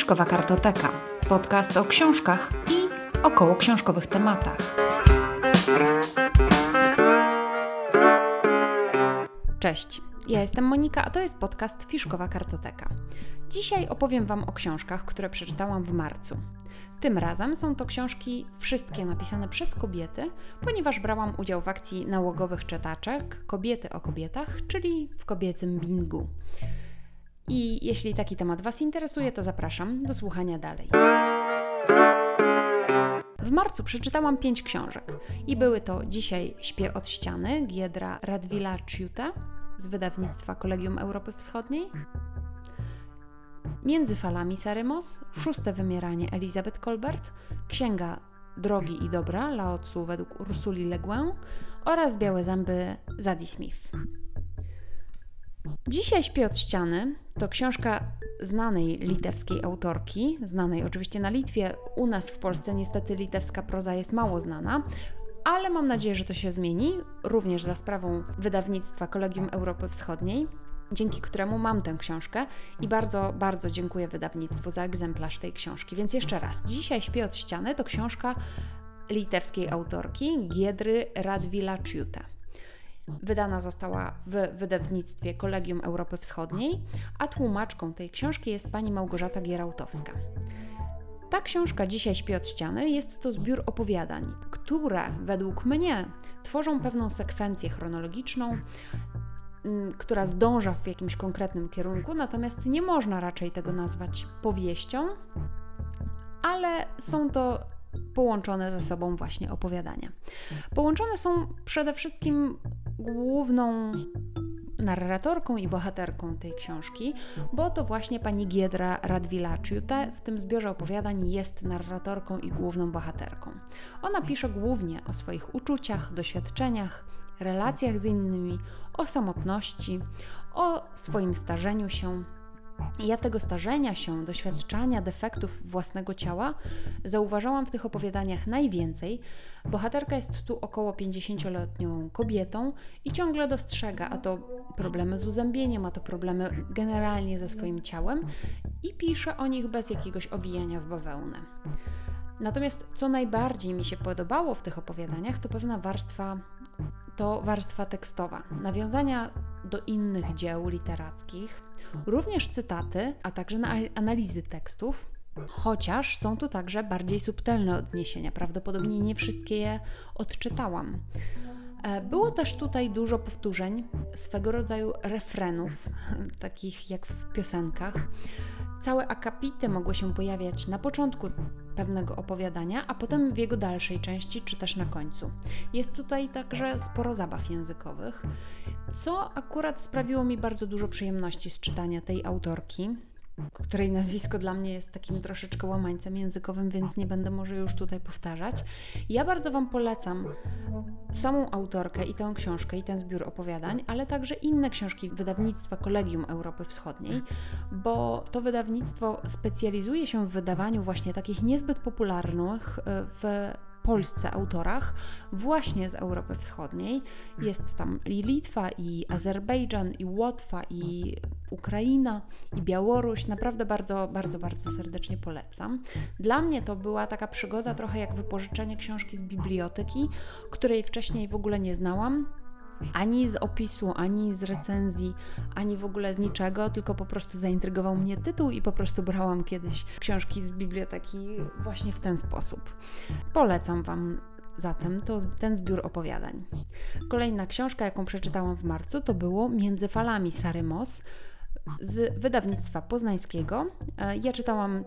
Fiszkowa Kartoteka. Podcast o książkach i około książkowych tematach. Cześć, ja jestem Monika, a to jest podcast Fiszkowa Kartoteka. Dzisiaj opowiem Wam o książkach, które przeczytałam w marcu. Tym razem są to książki wszystkie napisane przez kobiety, ponieważ brałam udział w akcji nałogowych czytaczek Kobiety o kobietach, czyli w kobiecym bingu. I jeśli taki temat Was interesuje, to zapraszam do słuchania dalej. W marcu przeczytałam pięć książek i były to Dzisiaj śpię od ściany Giedra Radwila Ciuta z wydawnictwa Kolegium Europy Wschodniej, Między falami Sarymos, Szóste wymieranie Elizabeth Colbert, Księga Drogi i Dobra Lao według Ursuli Le Guin oraz Białe zęby Zadie Smith. Dzisiaj śpię od ściany to książka znanej litewskiej autorki, znanej oczywiście na Litwie. U nas w Polsce niestety litewska proza jest mało znana, ale mam nadzieję, że to się zmieni, również za sprawą wydawnictwa Kolegium Europy Wschodniej, dzięki któremu mam tę książkę i bardzo, bardzo dziękuję wydawnictwu za egzemplarz tej książki. Więc jeszcze raz, dzisiaj śpię od ściany to książka litewskiej autorki Giedry Radwila Ciuta. Wydana została w wydawnictwie Kolegium Europy Wschodniej, a tłumaczką tej książki jest pani Małgorzata Gierałtowska. Ta książka Dzisiaj śpi od ściany jest to zbiór opowiadań, które według mnie tworzą pewną sekwencję chronologiczną, mm, która zdąża w jakimś konkretnym kierunku, natomiast nie można raczej tego nazwać powieścią, ale są to połączone ze sobą właśnie opowiadania. Połączone są przede wszystkim główną narratorką i bohaterką tej książki, bo to właśnie pani Giedra Radwilaciute w tym zbiorze opowiadań jest narratorką i główną bohaterką. Ona pisze głównie o swoich uczuciach, doświadczeniach, relacjach z innymi, o samotności, o swoim starzeniu się, ja tego starzenia się, doświadczania defektów własnego ciała zauważałam w tych opowiadaniach najwięcej. Bohaterka jest tu około 50-letnią kobietą i ciągle dostrzega, a to problemy z uzębieniem, a to problemy generalnie ze swoim ciałem i pisze o nich bez jakiegoś owijania w bawełnę. Natomiast co najbardziej mi się podobało w tych opowiadaniach, to pewna warstwa, to warstwa tekstowa, nawiązania do innych dzieł literackich, również cytaty, a także na analizy tekstów. Chociaż są tu także bardziej subtelne odniesienia, prawdopodobnie nie wszystkie je odczytałam. E, było też tutaj dużo powtórzeń, swego rodzaju refrenów, takich jak w piosenkach. Całe akapity mogły się pojawiać na początku pewnego opowiadania, a potem w jego dalszej części, czy też na końcu. Jest tutaj także sporo zabaw językowych, co akurat sprawiło mi bardzo dużo przyjemności z czytania tej autorki której nazwisko dla mnie jest takim troszeczkę łamańcem językowym, więc nie będę może już tutaj powtarzać. Ja bardzo Wam polecam samą autorkę i tę książkę, i ten zbiór opowiadań, ale także inne książki wydawnictwa Kolegium Europy Wschodniej, bo to wydawnictwo specjalizuje się w wydawaniu właśnie takich niezbyt popularnych e, w Polsce autorach właśnie z Europy Wschodniej. Jest tam i Litwa, i Azerbejdżan, i Łotwa, i Ukraina, i Białoruś. Naprawdę bardzo, bardzo, bardzo serdecznie polecam. Dla mnie to była taka przygoda trochę jak wypożyczenie książki z biblioteki, której wcześniej w ogóle nie znałam ani z opisu, ani z recenzji, ani w ogóle z niczego, tylko po prostu zaintrygował mnie tytuł i po prostu brałam kiedyś książki z biblioteki właśnie w ten sposób. Polecam Wam zatem to ten zbiór opowiadań. Kolejna książka, jaką przeczytałam w marcu, to było Między falami Sary Moss z wydawnictwa poznańskiego. E, ja czytałam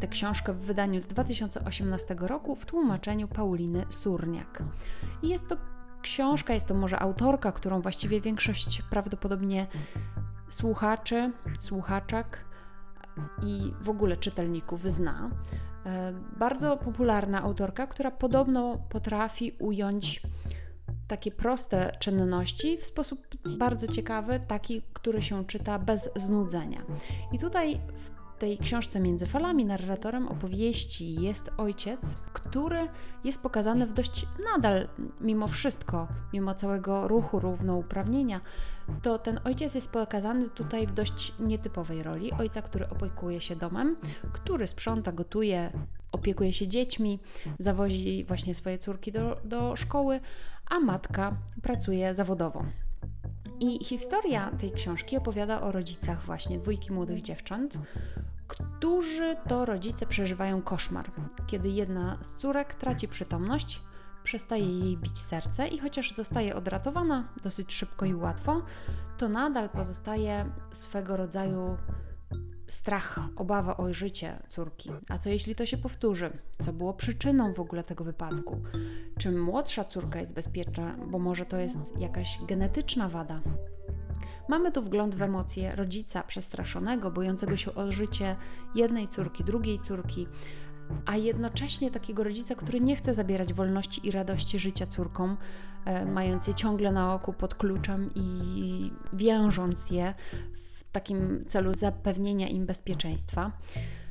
tę książkę w wydaniu z 2018 roku w tłumaczeniu Pauliny Surniak. Jest to książka, jest to może autorka, którą właściwie większość prawdopodobnie słuchaczy, słuchaczek i w ogóle czytelników zna. E, bardzo popularna autorka, która podobno potrafi ująć takie proste czynności w sposób bardzo ciekawy, taki, który się czyta bez znudzenia. I tutaj w tej książce Między falami narratorem opowieści jest ojciec, który jest pokazany w dość nadal, mimo wszystko, mimo całego ruchu równouprawnienia, to ten ojciec jest pokazany tutaj w dość nietypowej roli. Ojca, który opiekuje się domem, który sprząta, gotuje, opiekuje się dziećmi, zawozi właśnie swoje córki do, do szkoły, a matka pracuje zawodowo. I historia tej książki opowiada o rodzicach właśnie dwójki młodych dziewcząt, którzy to rodzice przeżywają koszmar, kiedy jedna z córek traci przytomność, przestaje jej bić serce i chociaż zostaje odratowana dosyć szybko i łatwo, to nadal pozostaje swego rodzaju strach, obawa o życie córki. A co jeśli to się powtórzy? Co było przyczyną w ogóle tego wypadku? Czy młodsza córka jest bezpieczna, bo może to jest jakaś genetyczna wada? Mamy tu wgląd w emocje rodzica przestraszonego, bojącego się o życie jednej córki, drugiej córki, a jednocześnie takiego rodzica, który nie chce zabierać wolności i radości życia córkom, e, mając je ciągle na oku pod kluczem i wiążąc je w takim celu zapewnienia im bezpieczeństwa.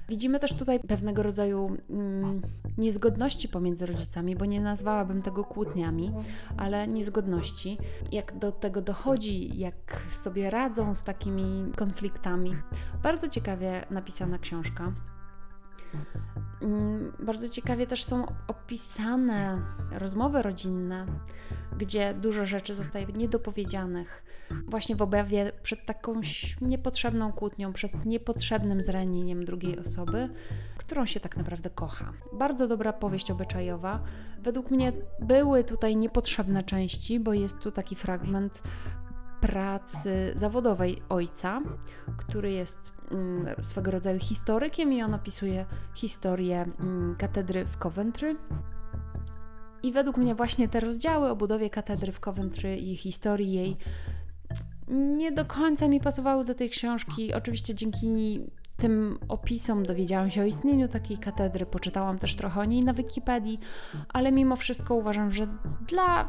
Widzimy też tutaj pewnego rodzaju mm, niezgodności pomiędzy rodzicami, bo nie nazwałabym tego kłótniami, ale niezgodności. Jak do tego dochodzi, jak sobie radzą z takimi konfliktami. Bardzo ciekawie napisana książka. Mm, bardzo ciekawie też są opisane rozmowy rodzinne, gdzie dużo rzeczy zostaje niedopowiedzianych, właśnie w obawie przed taką niepotrzebną kłótnią, przed niepotrzebnym zranieniem drugiej osoby, którą się tak naprawdę kocha. Bardzo dobra powieść obyczajowa. Według mnie były tutaj niepotrzebne części, bo jest tu taki fragment pracy zawodowej ojca, który jest mm, swego rodzaju historykiem i on opisuje historię mm, katedry w Coventry. I według mnie właśnie te rozdziały o budowie katedry w Coventry i historii jej nie do końca mi pasowały do tej książki. Oczywiście dzięki tym opisom dowiedziałam się o istnieniu takiej katedry, poczytałam też trochę o niej na Wikipedii, ale mimo wszystko uważam, że dla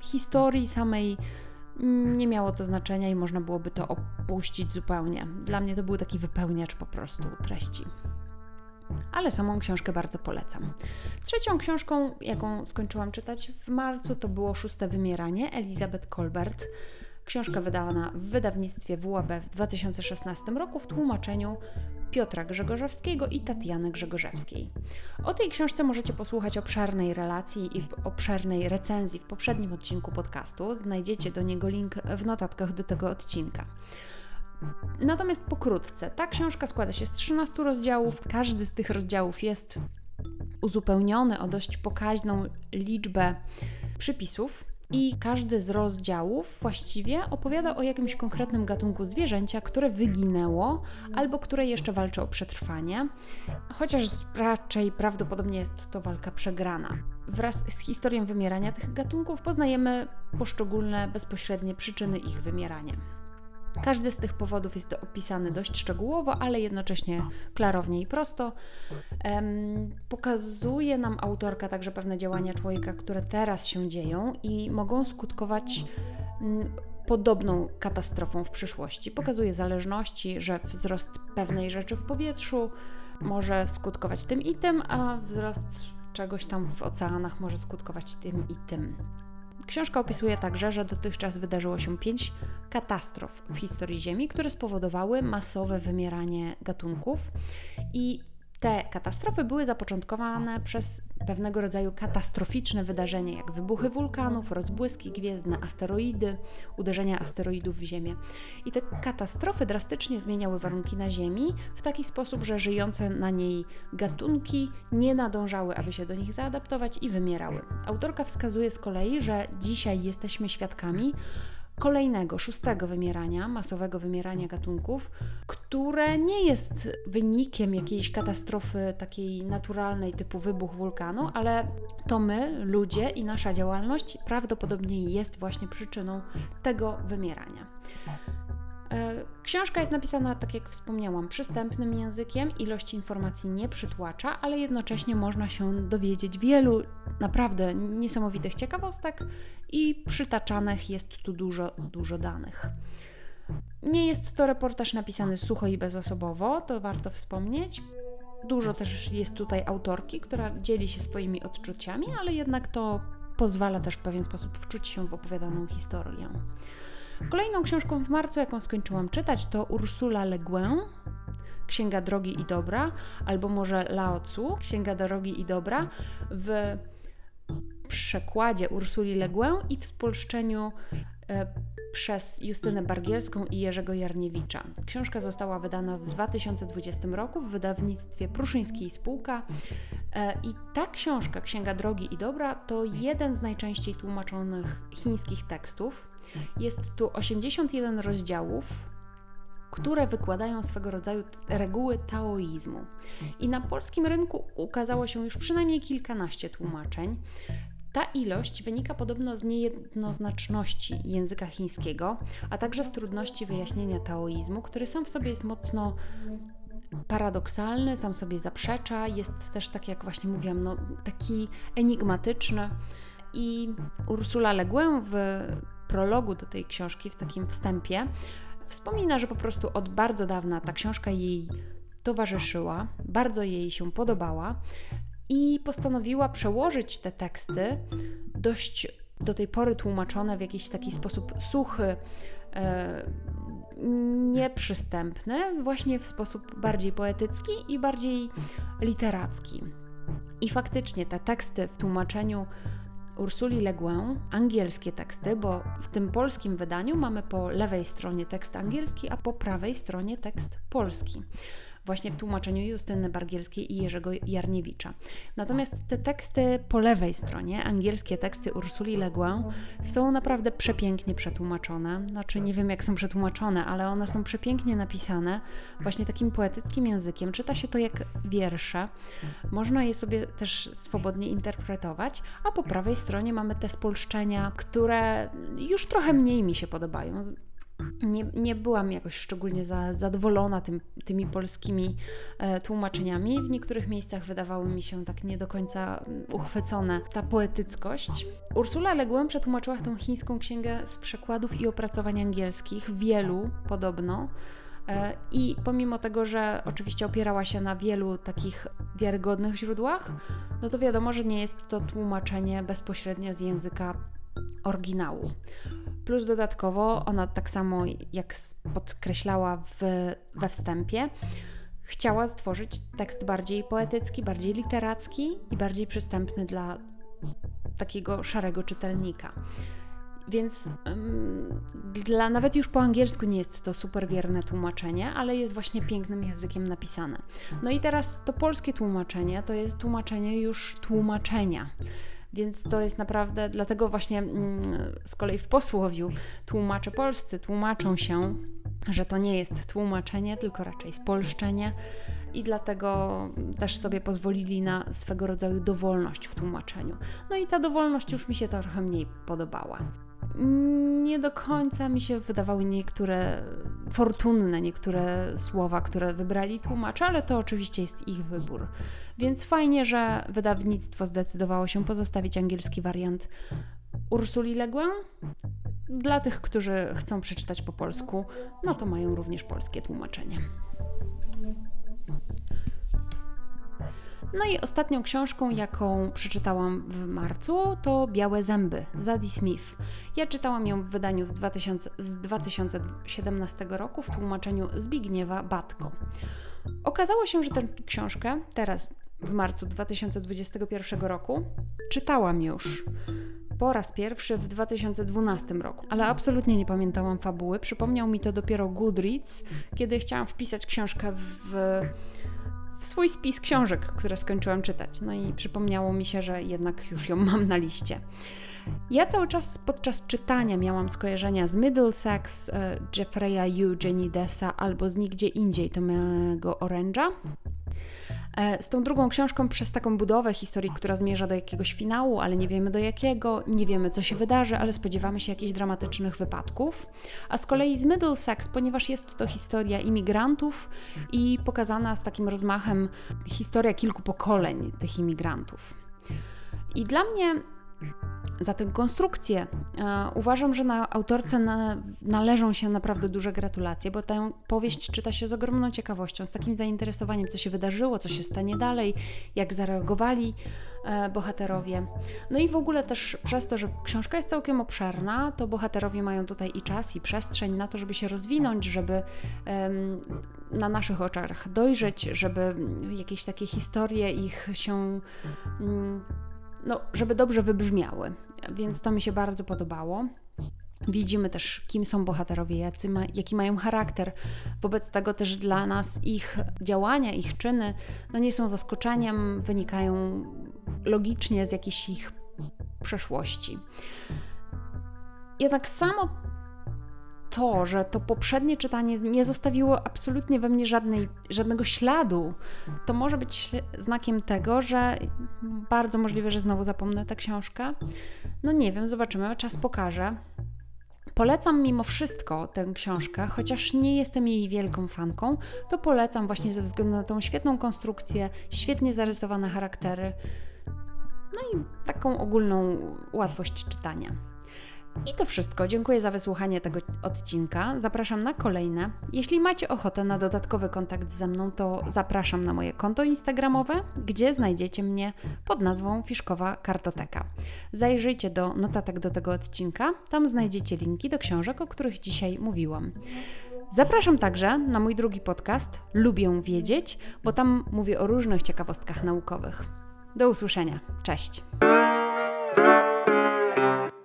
historii samej nie miało to znaczenia i można byłoby to opuścić zupełnie. Dla mnie to był taki wypełniacz po prostu treści. Ale samą książkę bardzo polecam. Trzecią książką, jaką skończyłam czytać w marcu, to było Szóste Wymieranie Elizabeth Colbert. Książka wydana w wydawnictwie WAB w 2016 roku w tłumaczeniu Piotra Grzegorzewskiego i Tatiany Grzegorzewskiej. O tej książce możecie posłuchać obszernej relacji i obszernej recenzji w poprzednim odcinku podcastu. Znajdziecie do niego link w notatkach do tego odcinka. Natomiast pokrótce, ta książka składa się z 13 rozdziałów. Każdy z tych rozdziałów jest uzupełniony o dość pokaźną liczbę przypisów i każdy z rozdziałów właściwie opowiada o jakimś konkretnym gatunku zwierzęcia, które wyginęło albo które jeszcze walczy o przetrwanie, chociaż raczej prawdopodobnie jest to walka przegrana. Wraz z historią wymierania tych gatunków poznajemy poszczególne bezpośrednie przyczyny ich wymierania. Każdy z tych powodów jest opisany dość szczegółowo, ale jednocześnie klarownie i prosto. pokazuje nam autorka także pewne działania człowieka, które teraz się dzieją i mogą skutkować mm, podobną katastrofą w przyszłości. Pokazuje zależności, że wzrost pewnej rzeczy w powietrzu może skutkować tym i tym, a wzrost czegoś tam w oceanach może skutkować tym i tym. Książka opisuje także, że dotychczas wydarzyło się pięć katastrof w historii Ziemi, które spowodowały masowe wymieranie gatunków i te katastrofy były zapoczątkowane przez pewnego rodzaju katastroficzne wydarzenia, jak wybuchy wulkanów, rozbłyski gwiezdne, asteroidy, uderzenia asteroidów w Ziemię. I te katastrofy drastycznie zmieniały warunki na Ziemi w taki sposób, że żyjące na niej gatunki nie nadążały, aby się do nich zaadaptować i wymierały. Autorka wskazuje z kolei, że dzisiaj jesteśmy świadkami kolejnego, szóstego wymierania, masowego wymierania gatunków, które nie jest wynikiem jakiejś katastrofy takiej naturalnej typu wybuch wulkanu, ale to my, ludzie i nasza działalność prawdopodobnie jest właśnie przyczyną tego wymierania. E, książka jest napisana, tak jak wspomniałam, przystępnym językiem, ilość informacji nie przytłacza, ale jednocześnie można się dowiedzieć wielu naprawdę niesamowitych ciekawostek i przytaczanych jest tu dużo, dużo danych. Nie jest to reportaż napisany sucho i bezosobowo, to warto wspomnieć. Dużo też jest tutaj autorki, która dzieli się swoimi odczuciami, ale jednak to pozwala też w pewien sposób wczuć się w opowiadaną historię. Kolejną książką w marcu, jaką skończyłam czytać, to Ursula Le Guin, Księga Drogi i Dobra, albo może Lao Tzu, Księga Drogi i Dobra, w przekładzie Ursuli Le Guin i w spolszczeniu e, przez Justynę Bargielską i Jerzego Jarniewicza. Książka została wydana w 2020 roku w wydawnictwie Pruszyńskiej Spółka e, i ta książka, Księga Drogi i Dobra, to jeden z najczęściej tłumaczonych chińskich tekstów. Jest tu 81 rozdziałów, które wykładają swego rodzaju reguły taoizmu. I na polskim rynku ukazało się już przynajmniej kilkanaście tłumaczeń. Ta ilość wynika podobno z niejednoznaczności języka chińskiego, a także z trudności wyjaśnienia taoizmu, który sam w sobie jest mocno paradoksalny, sam sobie zaprzecza, jest też tak jak właśnie mówiłam, no, taki enigmatyczny. I Ursula Le Guin w prologu do tej książki, w takim wstępie, wspomina, że po prostu od bardzo dawna ta książka jej towarzyszyła, bardzo jej się podobała i postanowiła przełożyć te teksty, dość do tej pory tłumaczone w jakiś taki sposób suchy, e, nieprzystępny, właśnie w sposób bardziej poetycki i bardziej literacki. I faktycznie te teksty w tłumaczeniu Ursuli Le Guin, angielskie teksty, bo w tym polskim wydaniu mamy po lewej stronie tekst angielski, a po prawej stronie tekst polski właśnie w tłumaczeniu Justyny Bargielskiej i Jerzego Jarniewicza. Natomiast te teksty po lewej stronie, angielskie teksty Ursuli Le Guin, są naprawdę przepięknie przetłumaczone. Znaczy, nie wiem jak są przetłumaczone, ale one są przepięknie napisane, właśnie takim poetyckim językiem. Czyta się to jak wiersze. Można je sobie też swobodnie interpretować, a po prawej stronie mamy te spolszczenia, które już trochę mniej mi się podobają nie, nie byłam jakoś szczególnie za, zadowolona tym, tymi polskimi e, tłumaczeniami. W niektórych miejscach wydawały mi się tak nie do końca mm, uchwycone ta poetyckość. Ursula Le Guin przetłumaczyła tę chińską księgę z przekładów i opracowań angielskich, wielu podobno. E, I pomimo tego, że oczywiście opierała się na wielu takich wiarygodnych źródłach, no to wiadomo, że nie jest to tłumaczenie bezpośrednio z języka oryginału. Plus dodatkowo ona tak samo jak podkreślała w, we wstępie, chciała stworzyć tekst bardziej poetycki, bardziej literacki i bardziej przystępny dla takiego szarego czytelnika. Więc um, dla, nawet już po angielsku nie jest to super wierne tłumaczenie, ale jest właśnie pięknym językiem napisane. No i teraz to polskie tłumaczenie to jest tłumaczenie już tłumaczenia. Więc to jest naprawdę, dlatego właśnie mm, z kolei w posłowiu tłumacze polscy tłumaczą się, że to nie jest tłumaczenie, tylko raczej spolszczenie i dlatego też sobie pozwolili na swego rodzaju dowolność w tłumaczeniu. No i ta dowolność już mi się trochę mniej podobała nie do końca mi się wydawały niektóre fortunne, niektóre słowa, które wybrali tłumacze, ale to oczywiście jest ich wybór. Więc fajnie, że wydawnictwo zdecydowało się pozostawić angielski wariant Ursuli Le Guin. Dla tych, którzy chcą przeczytać po polsku, no to mają również polskie tłumaczenie. No i ostatnią książką, jaką przeczytałam w marcu, to Białe Zęby Zadie Smith. Ja czytałam ją w wydaniu 2000, z 2017 roku w tłumaczeniu Zbigniewa Batko. Okazało się, że tę książkę teraz w marcu 2021 roku czytałam już po raz pierwszy w 2012 roku, ale absolutnie nie pamiętałam fabuły. Przypomniał mi to dopiero Goodreads, kiedy chciałam wpisać książkę w w swój spis książek, które skończyłam czytać. No i przypomniało mi się, że jednak już ją mam na liście. Ja cały czas podczas czytania miałam skojarzenia z Middlesex, e, Jeffreya Eugenidesa albo z Nigdzie Indziej Tomego Orange'a. E, z tą drugą książką przez taką budowę historii, która zmierza do jakiegoś finału, ale nie wiemy do jakiego, nie wiemy co się wydarzy, ale spodziewamy się jakichś dramatycznych wypadków. A z kolei z Middlesex, ponieważ jest to historia imigrantów i pokazana z takim rozmachem historia kilku pokoleń tych imigrantów. I dla mnie za tę konstrukcję. E, uważam, że na autorce na, należą się naprawdę duże gratulacje, bo tę powieść czyta się z ogromną ciekawością, z takim zainteresowaniem, co się wydarzyło, co się stanie dalej, jak zareagowali e, bohaterowie. No i w ogóle też przez to, że książka jest całkiem obszerna, to bohaterowie mają tutaj i czas, i przestrzeń na to, żeby się rozwinąć, żeby na naszych oczach dojrzeć, żeby jakieś takie historie ich się mm, no, żeby dobrze wybrzmiały. Więc to mi się bardzo podobało. Widzimy też, kim są bohaterowie, jacy ma, jaki mają charakter. Wobec tego też dla nas ich działania, ich czyny no nie są zaskoczeniem, wynikają logicznie z jakiejś ich przeszłości. Jednak samo to, że to poprzednie czytanie nie zostawiło absolutnie we mnie żadnej, żadnego śladu, to może być znakiem tego, że bardzo możliwe, że znowu zapomnę tę książkę. No nie wiem, zobaczymy, czas pokaże. Polecam mimo wszystko tę książkę, chociaż nie jestem jej wielką fanką, to polecam właśnie ze względu na tą świetną konstrukcję, świetnie zarysowane charaktery, no i taką ogólną łatwość czytania. I to wszystko. Dziękuję za wysłuchanie tego odcinka. Zapraszam na kolejne. Jeśli macie ochotę na dodatkowy kontakt ze mną, to zapraszam na moje konto Instagramowe, gdzie znajdziecie mnie pod nazwą Fiszkowa Kartoteka. Zajrzyjcie do notatek do tego odcinka, tam znajdziecie linki do książek, o których dzisiaj mówiłam. Zapraszam także na mój drugi podcast Lubię Wiedzieć, bo tam mówię o różnych ciekawostkach naukowych. Do usłyszenia. Cześć.